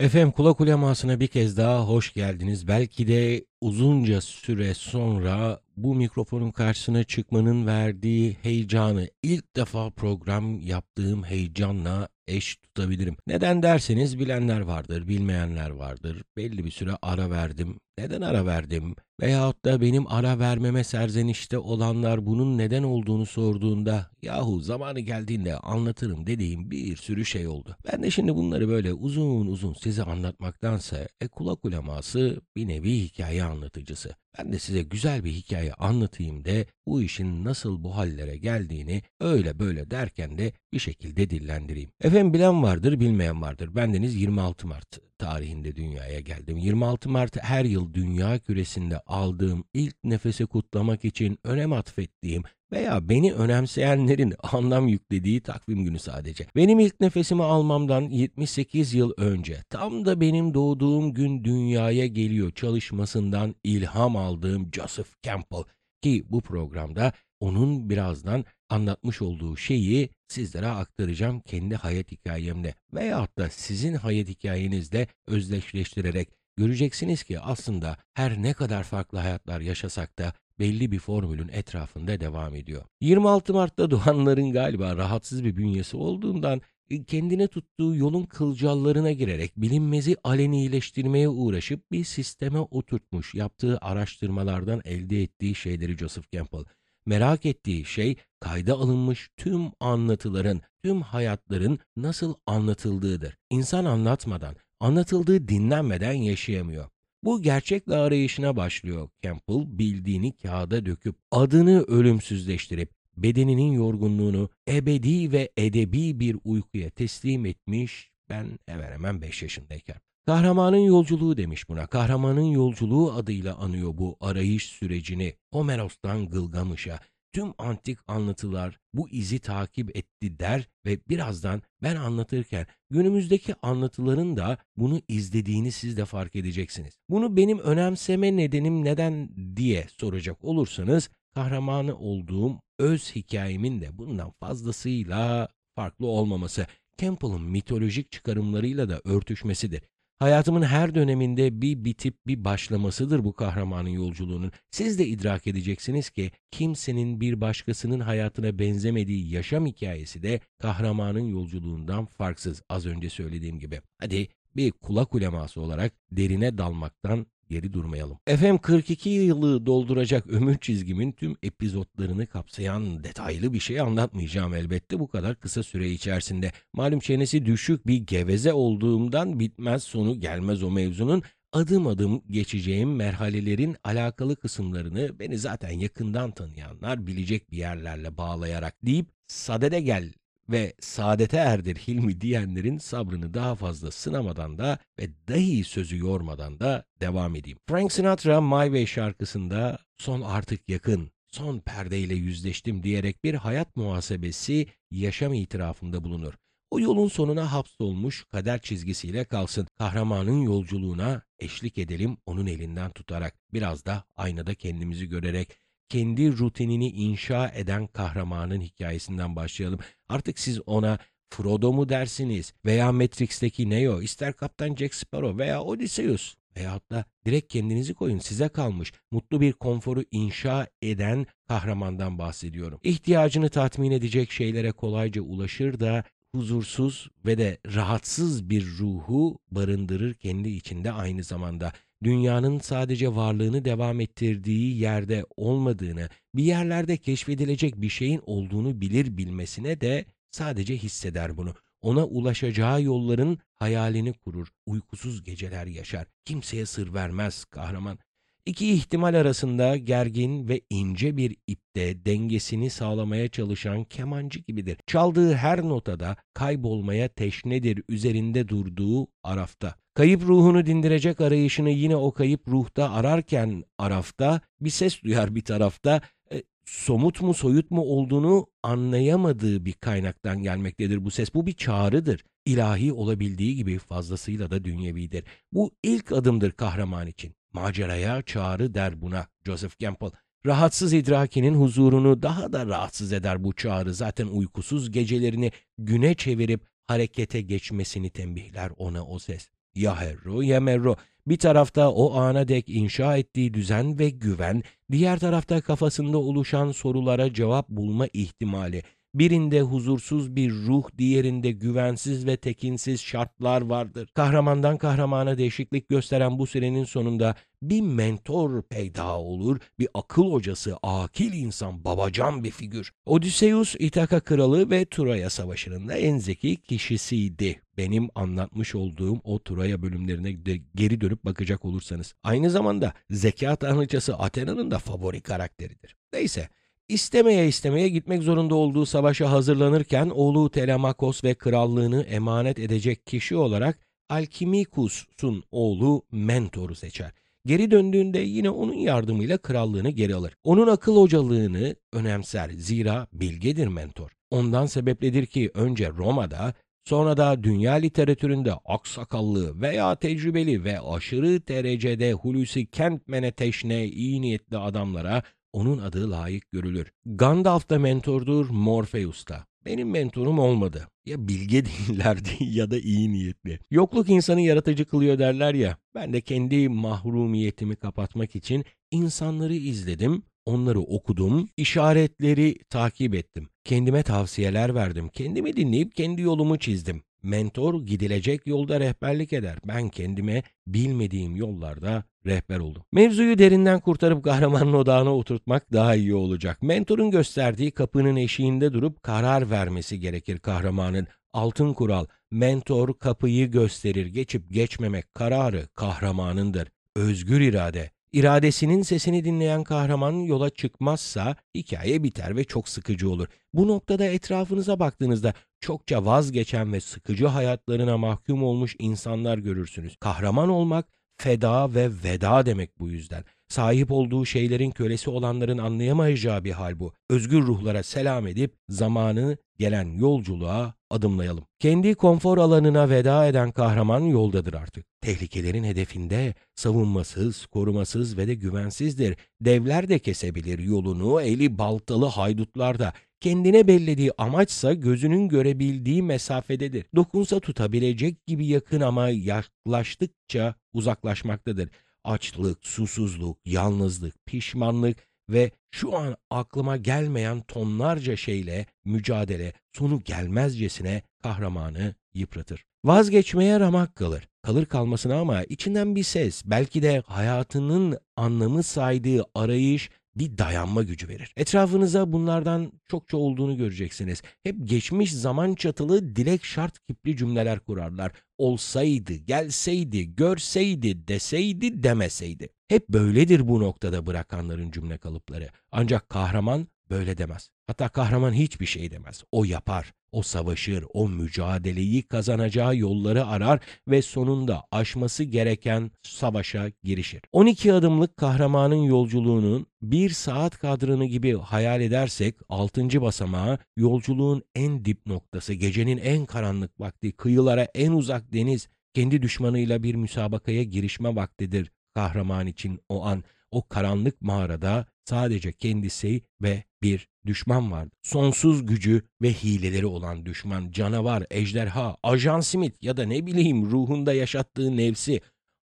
Efendim kulak ulemasına bir kez daha hoş geldiniz. Belki de uzunca süre sonra bu mikrofonun karşısına çıkmanın verdiği heyecanı ilk defa program yaptığım heyecanla eş tutabilirim. Neden derseniz bilenler vardır, bilmeyenler vardır. Belli bir süre ara verdim. Neden ara verdim? Veyahut da benim ara vermeme serzenişte olanlar bunun neden olduğunu sorduğunda yahu zamanı geldiğinde anlatırım dediğim bir sürü şey oldu. Ben de şimdi bunları böyle uzun uzun size anlatmaktansa e, kulak uleması bir nevi hikaye anlatıcısı. Ben de size güzel bir hikaye anlatayım de bu işin nasıl bu hallere geldiğini öyle böyle derken de bir şekilde dillendireyim. Efendim bilen vardır bilmeyen vardır. Bendeniz 26 Mart tarihinde dünyaya geldim. 26 Mart her yıl dünya küresinde aldığım ilk nefesi kutlamak için önem atfettiğim veya beni önemseyenlerin anlam yüklediği takvim günü sadece. Benim ilk nefesimi almamdan 78 yıl önce tam da benim doğduğum gün dünyaya geliyor çalışmasından ilham aldığım Joseph Campbell ki bu programda onun birazdan anlatmış olduğu şeyi sizlere aktaracağım kendi hayat hikayemde veyahut da sizin hayat hikayenizde özdeşleştirerek göreceksiniz ki aslında her ne kadar farklı hayatlar yaşasak da belli bir formülün etrafında devam ediyor. 26 Mart'ta doğanların galiba rahatsız bir bünyesi olduğundan e, kendine tuttuğu yolun kılcallarına girerek bilinmezi alenileştirmeye uğraşıp bir sisteme oturtmuş yaptığı araştırmalardan elde ettiği şeyleri Joseph Campbell. Merak ettiği şey kayda alınmış tüm anlatıların, tüm hayatların nasıl anlatıldığıdır. İnsan anlatmadan, anlatıldığı dinlenmeden yaşayamıyor. Bu gerçekle arayışına başlıyor Campbell bildiğini kağıda döküp adını ölümsüzleştirip bedeninin yorgunluğunu ebedi ve edebi bir uykuya teslim etmiş ben hemen hemen 5 yaşındayken. Kahramanın yolculuğu demiş buna. Kahramanın yolculuğu adıyla anıyor bu arayış sürecini. Homeros'tan Gılgamış'a, tüm antik anlatılar bu izi takip etti der ve birazdan ben anlatırken günümüzdeki anlatıların da bunu izlediğini siz de fark edeceksiniz. Bunu benim önemseme nedenim neden diye soracak olursanız kahramanı olduğum öz hikayemin de bundan fazlasıyla farklı olmaması. Campbell'ın mitolojik çıkarımlarıyla da örtüşmesidir. Hayatımın her döneminde bir bitip bir başlamasıdır bu kahramanın yolculuğunun. Siz de idrak edeceksiniz ki kimsenin bir başkasının hayatına benzemediği yaşam hikayesi de kahramanın yolculuğundan farksız az önce söylediğim gibi. Hadi bir kulak uleması olarak derine dalmaktan geri durmayalım. FM 42 yılı dolduracak ömür çizgimin tüm epizotlarını kapsayan detaylı bir şey anlatmayacağım elbette bu kadar kısa süre içerisinde. Malum çenesi düşük bir geveze olduğumdan bitmez sonu gelmez o mevzunun adım adım geçeceğim merhalelerin alakalı kısımlarını beni zaten yakından tanıyanlar bilecek bir yerlerle bağlayarak deyip sadede gel ve saadete erdir Hilmi diyenlerin sabrını daha fazla sınamadan da ve dahi sözü yormadan da devam edeyim. Frank Sinatra My Way şarkısında son artık yakın, son perdeyle yüzleştim diyerek bir hayat muhasebesi yaşam itirafında bulunur. O yolun sonuna hapsolmuş kader çizgisiyle kalsın. Kahramanın yolculuğuna eşlik edelim onun elinden tutarak. Biraz da aynada kendimizi görerek kendi rutinini inşa eden kahramanın hikayesinden başlayalım. Artık siz ona Frodo mu dersiniz veya Matrix'teki Neo, ister Kaptan Jack Sparrow veya Odysseus veyahut da direkt kendinizi koyun size kalmış mutlu bir konforu inşa eden kahramandan bahsediyorum. İhtiyacını tatmin edecek şeylere kolayca ulaşır da huzursuz ve de rahatsız bir ruhu barındırır kendi içinde aynı zamanda dünyanın sadece varlığını devam ettirdiği yerde olmadığını, bir yerlerde keşfedilecek bir şeyin olduğunu bilir bilmesine de sadece hisseder bunu. Ona ulaşacağı yolların hayalini kurur, uykusuz geceler yaşar. Kimseye sır vermez kahraman. İki ihtimal arasında gergin ve ince bir ipte dengesini sağlamaya çalışan kemancı gibidir. Çaldığı her notada kaybolmaya teşnedir üzerinde durduğu arafta. Kayıp ruhunu dindirecek arayışını yine o kayıp ruhta ararken arafta bir ses duyar bir tarafta. E, somut mu soyut mu olduğunu anlayamadığı bir kaynaktan gelmektedir bu ses. Bu bir çağrıdır. İlahi olabildiği gibi fazlasıyla da dünyevidir. Bu ilk adımdır kahraman için. Maceraya çağrı der buna Joseph Campbell. Rahatsız idrakinin huzurunu daha da rahatsız eder bu çağrı. Zaten uykusuz gecelerini güne çevirip harekete geçmesini tembihler ona o ses. Ya herro ya merro. Bir tarafta o ana dek inşa ettiği düzen ve güven, diğer tarafta kafasında oluşan sorulara cevap bulma ihtimali. Birinde huzursuz bir ruh, diğerinde güvensiz ve tekinsiz şartlar vardır. Kahramandan kahramana değişiklik gösteren bu sürenin sonunda bir mentor peyda olur, bir akıl hocası, akil insan, babacan bir figür. Odysseus, İtaka kralı ve Troya savaşının da en zeki kişisiydi. Benim anlatmış olduğum o Troya bölümlerine de geri dönüp bakacak olursanız. Aynı zamanda zeka tanrıçası Athena'nın da favori karakteridir. Neyse, İstemeye istemeye gitmek zorunda olduğu savaşa hazırlanırken oğlu Telemakos ve krallığını emanet edecek kişi olarak Alkimikus'un oğlu Mentor'u seçer. Geri döndüğünde yine onun yardımıyla krallığını geri alır. Onun akıl hocalığını önemser zira bilgedir Mentor. Ondan sebepledir ki önce Roma'da sonra da dünya literatüründe aksakallı veya tecrübeli ve aşırı derecede Hulusi Kent meneteşne iyi niyetli adamlara onun adı layık görülür. Gandalf da mentordur, Morpheus da. Benim mentorum olmadı. Ya bilge değillerdi ya da iyi niyetli. Yokluk insanı yaratıcı kılıyor derler ya. Ben de kendi mahrumiyetimi kapatmak için insanları izledim, onları okudum, işaretleri takip ettim. Kendime tavsiyeler verdim. Kendimi dinleyip kendi yolumu çizdim. Mentor gidilecek yolda rehberlik eder. Ben kendime bilmediğim yollarda rehber oldum. Mevzuyu derinden kurtarıp kahramanın odağına oturtmak daha iyi olacak. Mentorun gösterdiği kapının eşiğinde durup karar vermesi gerekir kahramanın. Altın kural, mentor kapıyı gösterir, geçip geçmemek kararı kahramanındır. Özgür irade, İradesinin sesini dinleyen kahraman yola çıkmazsa hikaye biter ve çok sıkıcı olur. Bu noktada etrafınıza baktığınızda çokça vazgeçen ve sıkıcı hayatlarına mahkum olmuş insanlar görürsünüz. Kahraman olmak feda ve veda demek bu yüzden. Sahip olduğu şeylerin kölesi olanların anlayamayacağı bir hal bu. Özgür ruhlara selam edip zamanı gelen yolculuğa adımlayalım. Kendi konfor alanına veda eden kahraman yoldadır artık. Tehlikelerin hedefinde savunmasız, korumasız ve de güvensizdir. Devler de kesebilir yolunu, eli baltalı haydutlar da. Kendine bellediği amaçsa gözünün görebildiği mesafededir. Dokunsa tutabilecek gibi yakın ama yaklaştıkça uzaklaşmaktadır. Açlık, susuzluk, yalnızlık, pişmanlık ve şu an aklıma gelmeyen tonlarca şeyle mücadele sonu gelmezcesine kahramanı yıpratır. Vazgeçmeye ramak kalır. Kalır kalmasına ama içinden bir ses, belki de hayatının anlamı saydığı arayış bir dayanma gücü verir. Etrafınıza bunlardan çokça olduğunu göreceksiniz. Hep geçmiş zaman çatılı dilek şart kipli cümleler kurarlar. Olsaydı, gelseydi, görseydi, deseydi, demeseydi. Hep böyledir bu noktada bırakanların cümle kalıpları. Ancak kahraman böyle demez. Hatta kahraman hiçbir şey demez. O yapar, o savaşır, o mücadeleyi kazanacağı yolları arar ve sonunda aşması gereken savaşa girişir. 12 adımlık kahramanın yolculuğunun bir saat kadranı gibi hayal edersek 6. basamağı yolculuğun en dip noktası, gecenin en karanlık vakti, kıyılara en uzak deniz, kendi düşmanıyla bir müsabakaya girişme vaktidir kahraman için o an. O karanlık mağarada sadece kendisi ve bir düşman vardı. Sonsuz gücü ve hileleri olan düşman, canavar, ejderha, ajan simit ya da ne bileyim ruhunda yaşattığı nefsi.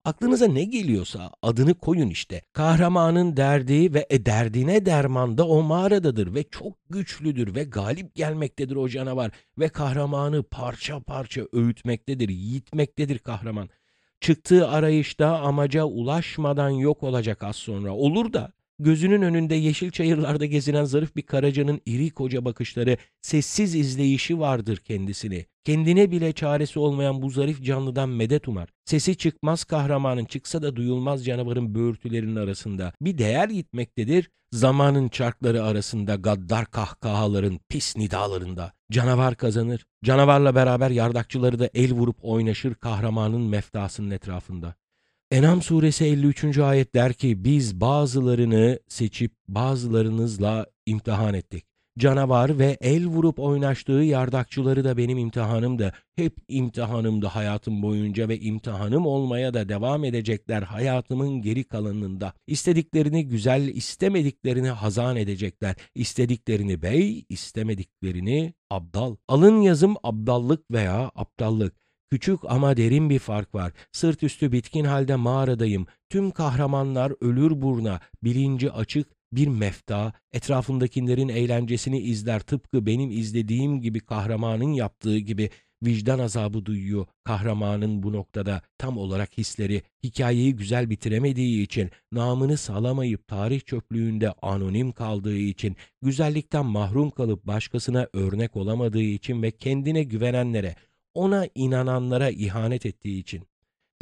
Aklınıza ne geliyorsa adını koyun işte. Kahramanın derdi ve e, derdine derman da o mağaradadır ve çok güçlüdür ve galip gelmektedir o canavar ve kahramanı parça parça öğütmektedir, yiğitmektedir kahraman. Çıktığı arayışta amaca ulaşmadan yok olacak az sonra. Olur da Gözünün önünde yeşil çayırlarda gezinen zarif bir karacanın iri koca bakışları, sessiz izleyişi vardır kendisini. Kendine bile çaresi olmayan bu zarif canlıdan medet umar. Sesi çıkmaz kahramanın çıksa da duyulmaz canavarın böğürtülerinin arasında. Bir değer gitmektedir zamanın çarkları arasında gaddar kahkahaların pis nidalarında. Canavar kazanır. Canavarla beraber yardakçıları da el vurup oynaşır kahramanın meftasının etrafında. Enam suresi 53. ayet der ki biz bazılarını seçip bazılarınızla imtihan ettik. Canavar ve el vurup oynaştığı yardakçıları da benim imtihanımdı. Hep imtihanımdı hayatım boyunca ve imtihanım olmaya da devam edecekler hayatımın geri kalanında. İstediklerini güzel, istemediklerini hazan edecekler. İstediklerini bey, istemediklerini abdal. Alın yazım abdallık veya aptallık. Küçük ama derin bir fark var. Sırt üstü bitkin halde mağaradayım. Tüm kahramanlar ölür burna. Bilinci açık bir mefta, etrafındakilerin eğlencesini izler tıpkı benim izlediğim gibi kahramanın yaptığı gibi vicdan azabı duyuyor. Kahramanın bu noktada tam olarak hisleri, hikayeyi güzel bitiremediği için, namını salamayıp tarih çöplüğünde anonim kaldığı için, güzellikten mahrum kalıp başkasına örnek olamadığı için ve kendine güvenenlere, ona inananlara ihanet ettiği için.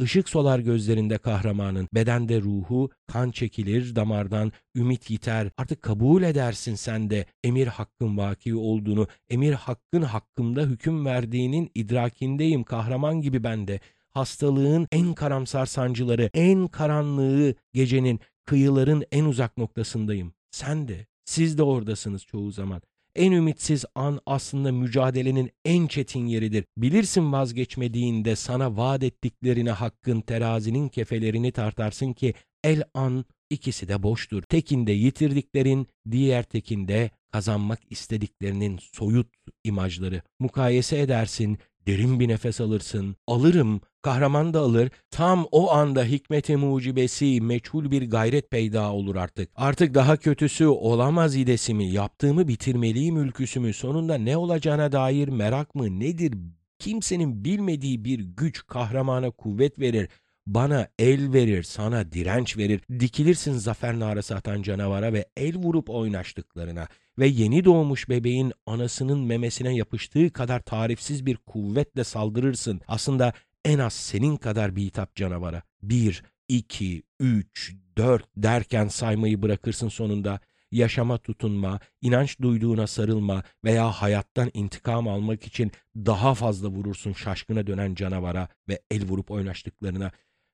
Işık solar gözlerinde kahramanın, bedende ruhu, kan çekilir damardan, ümit yiter, artık kabul edersin sen de emir hakkın vaki olduğunu, emir hakkın hakkımda hüküm verdiğinin idrakindeyim kahraman gibi ben de. Hastalığın en karamsar sancıları, en karanlığı gecenin, kıyıların en uzak noktasındayım. Sen de, siz de oradasınız çoğu zaman. En ümitsiz an aslında mücadelenin en çetin yeridir. Bilirsin vazgeçmediğinde sana vaat ettiklerine hakkın terazinin kefelerini tartarsın ki el an ikisi de boştur. Tekinde yitirdiklerin, diğer tekinde kazanmak istediklerinin soyut imajları. Mukayese edersin, derin bir nefes alırsın. Alırım, kahraman da alır. Tam o anda hikmeti mucibesi meçhul bir gayret peyda olur artık. Artık daha kötüsü olamaz idesi mi, yaptığımı bitirmeliyim ülküsü mü, sonunda ne olacağına dair merak mı nedir? Kimsenin bilmediği bir güç kahramana kuvvet verir. Bana el verir, sana direnç verir. Dikilirsin zafer narası atan canavara ve el vurup oynaştıklarına ve yeni doğmuş bebeğin anasının memesine yapıştığı kadar tarifsiz bir kuvvetle saldırırsın. Aslında en az senin kadar bir hitap canavara. Bir, iki, üç, dört derken saymayı bırakırsın sonunda. Yaşama tutunma, inanç duyduğuna sarılma veya hayattan intikam almak için daha fazla vurursun şaşkına dönen canavara ve el vurup oynaştıklarına.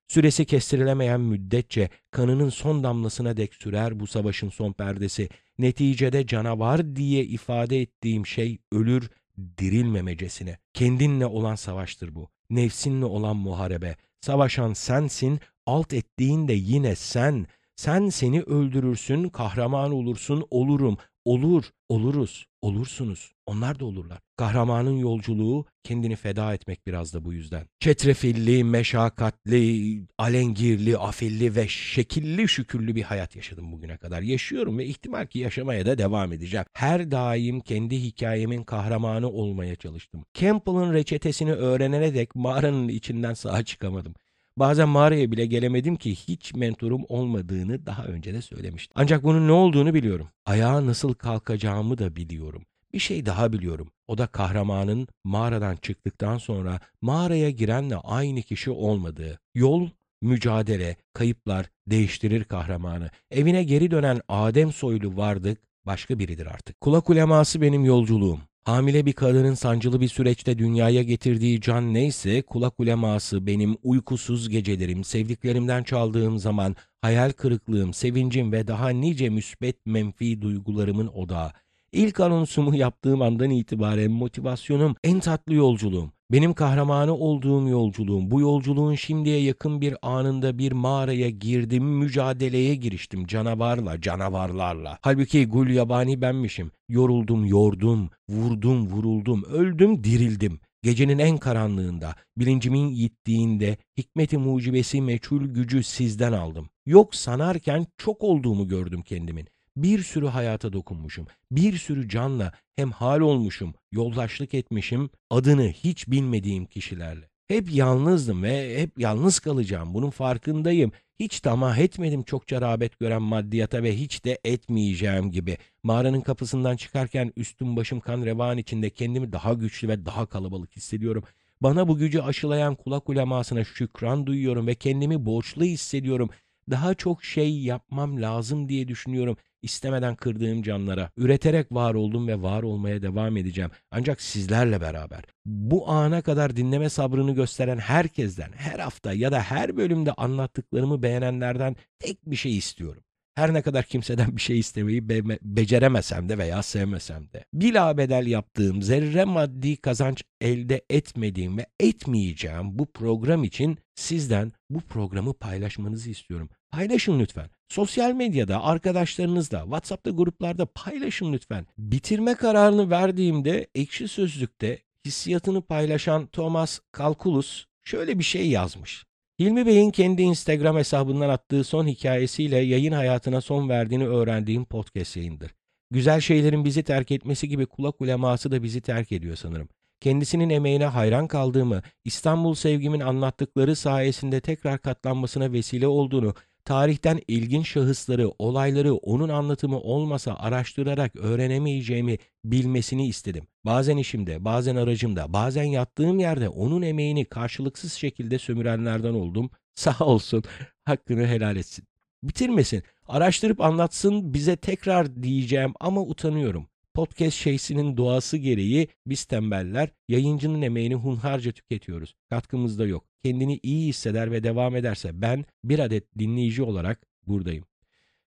Süresi kestirilemeyen müddetçe kanının son damlasına dek sürer bu savaşın son perdesi. Neticede canavar diye ifade ettiğim şey ölür dirilmemecesine. Kendinle olan savaştır bu. Nefsinle olan muharebe. Savaşan sensin, alt ettiğin de yine sen. Sen seni öldürürsün, kahraman olursun, olurum. Olur, oluruz, olursunuz. Onlar da olurlar. Kahramanın yolculuğu kendini feda etmek biraz da bu yüzden. Çetrefilli, meşakkatli, alengirli, afilli ve şekilli şükürlü bir hayat yaşadım bugüne kadar. Yaşıyorum ve ihtimal ki yaşamaya da devam edeceğim. Her daim kendi hikayemin kahramanı olmaya çalıştım. Campbell'ın reçetesini öğrenene dek mağaranın içinden sağa çıkamadım. Bazen mağaraya bile gelemedim ki hiç mentorum olmadığını daha önce de söylemiştim. Ancak bunun ne olduğunu biliyorum. Ayağa nasıl kalkacağımı da biliyorum. Bir şey daha biliyorum. O da kahramanın mağaradan çıktıktan sonra mağaraya girenle aynı kişi olmadığı. Yol, mücadele, kayıplar değiştirir kahramanı. Evine geri dönen Adem soylu vardık başka biridir artık. Kulak uleması benim yolculuğum. Hamile bir kadının sancılı bir süreçte dünyaya getirdiği can neyse kulak uleması benim uykusuz gecelerim, sevdiklerimden çaldığım zaman hayal kırıklığım, sevincim ve daha nice müsbet menfi duygularımın odağı. İlk anonsumu yaptığım andan itibaren motivasyonum en tatlı yolculuğum. Benim kahramanı olduğum yolculuğum. Bu yolculuğun şimdiye yakın bir anında bir mağaraya girdim, mücadeleye giriştim canavarla, canavarlarla. Halbuki gul yabani benmişim. Yoruldum, yordum, vurdum, vuruldum, öldüm, dirildim. Gecenin en karanlığında, bilincimin yittiğinde hikmeti mucibesi meçhul gücü sizden aldım. Yok sanarken çok olduğumu gördüm kendimin. Bir sürü hayata dokunmuşum. Bir sürü canla hem hal olmuşum, yoldaşlık etmişim adını hiç bilmediğim kişilerle. Hep yalnızdım ve hep yalnız kalacağım. Bunun farkındayım. Hiç tamah etmedim çokça rağbet gören maddiyata ve hiç de etmeyeceğim gibi. Mağaranın kapısından çıkarken üstüm başım kan revan içinde kendimi daha güçlü ve daha kalabalık hissediyorum. Bana bu gücü aşılayan kulak ulemasına şükran duyuyorum ve kendimi borçlu hissediyorum. Daha çok şey yapmam lazım diye düşünüyorum istemeden kırdığım canlara. Üreterek var oldum ve var olmaya devam edeceğim. Ancak sizlerle beraber. Bu ana kadar dinleme sabrını gösteren herkesten, her hafta ya da her bölümde anlattıklarımı beğenenlerden tek bir şey istiyorum. Her ne kadar kimseden bir şey istemeyi be- beceremesem de veya sevmesem de. Bila bedel yaptığım, zerre maddi kazanç elde etmediğim ve etmeyeceğim bu program için sizden bu programı paylaşmanızı istiyorum. Paylaşın lütfen. Sosyal medyada, arkadaşlarınızla, WhatsApp'ta gruplarda paylaşın lütfen. Bitirme kararını verdiğimde ekşi sözlükte hissiyatını paylaşan Thomas Kalkulus şöyle bir şey yazmış. Hilmi Bey'in kendi Instagram hesabından attığı son hikayesiyle yayın hayatına son verdiğini öğrendiğim podcast yayındır. Güzel şeylerin bizi terk etmesi gibi kulak uleması da bizi terk ediyor sanırım. Kendisinin emeğine hayran kaldığımı, İstanbul sevgimin anlattıkları sayesinde tekrar katlanmasına vesile olduğunu, tarihten ilginç şahısları, olayları onun anlatımı olmasa araştırarak öğrenemeyeceğimi bilmesini istedim. Bazen işimde, bazen aracımda, bazen yattığım yerde onun emeğini karşılıksız şekilde sömürenlerden oldum. Sağ olsun, hakkını helal etsin. Bitirmesin, araştırıp anlatsın bize tekrar diyeceğim ama utanıyorum. Podcast şeysinin doğası gereği biz tembeller yayıncının emeğini hunharca tüketiyoruz. Katkımız da yok. Kendini iyi hisseder ve devam ederse ben bir adet dinleyici olarak buradayım.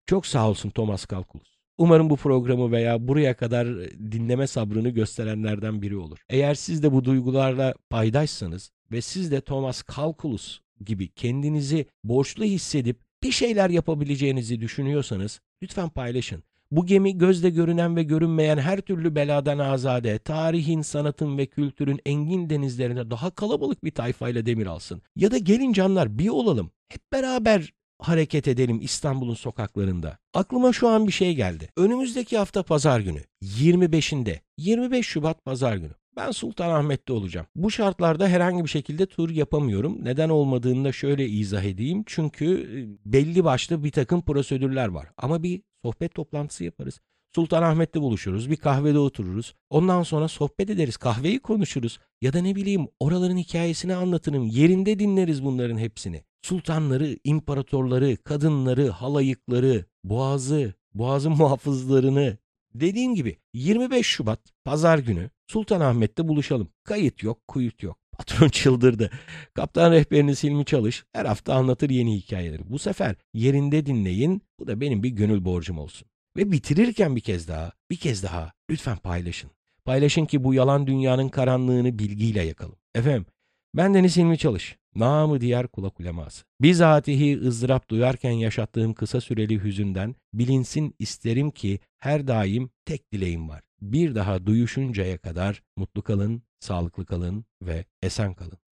Çok sağ olsun Thomas Kalkulus. Umarım bu programı veya buraya kadar dinleme sabrını gösterenlerden biri olur. Eğer siz de bu duygularla paydaşsanız ve siz de Thomas Kalkulus gibi kendinizi borçlu hissedip bir şeyler yapabileceğinizi düşünüyorsanız lütfen paylaşın. Bu gemi gözle görünen ve görünmeyen her türlü beladan azade, tarihin, sanatın ve kültürün engin denizlerine daha kalabalık bir tayfayla demir alsın. Ya da gelin canlar bir olalım. Hep beraber hareket edelim İstanbul'un sokaklarında. Aklıma şu an bir şey geldi. Önümüzdeki hafta pazar günü 25'inde 25 Şubat pazar günü. Ben Sultanahmet'te olacağım. Bu şartlarda herhangi bir şekilde tur yapamıyorum. Neden olmadığını da şöyle izah edeyim. Çünkü belli başlı bir takım prosedürler var. Ama bir sohbet toplantısı yaparız. Sultanahmet'te buluşuruz, bir kahvede otururuz. Ondan sonra sohbet ederiz, kahveyi konuşuruz. Ya da ne bileyim oraların hikayesini anlatırım, yerinde dinleriz bunların hepsini. Sultanları, imparatorları, kadınları, halayıkları, boğazı, boğazın muhafızlarını. Dediğim gibi 25 Şubat pazar günü Sultanahmet'te buluşalım. Kayıt yok, kuyut yok. Patron çıldırdı. Kaptan rehberiniz Hilmi Çalış her hafta anlatır yeni hikayeleri. Bu sefer yerinde dinleyin. Bu da benim bir gönül borcum olsun. Ve bitirirken bir kez daha, bir kez daha lütfen paylaşın. Paylaşın ki bu yalan dünyanın karanlığını bilgiyle yakalım. Efendim, ben Deniz Hilmi Çalış. Namı diğer kulak uleması. Bizatihi ızdırap duyarken yaşattığım kısa süreli hüzünden bilinsin isterim ki her daim tek dileğim var. Bir daha duyuşuncaya kadar mutlu kalın, sağlıklı kalın ve esen kalın.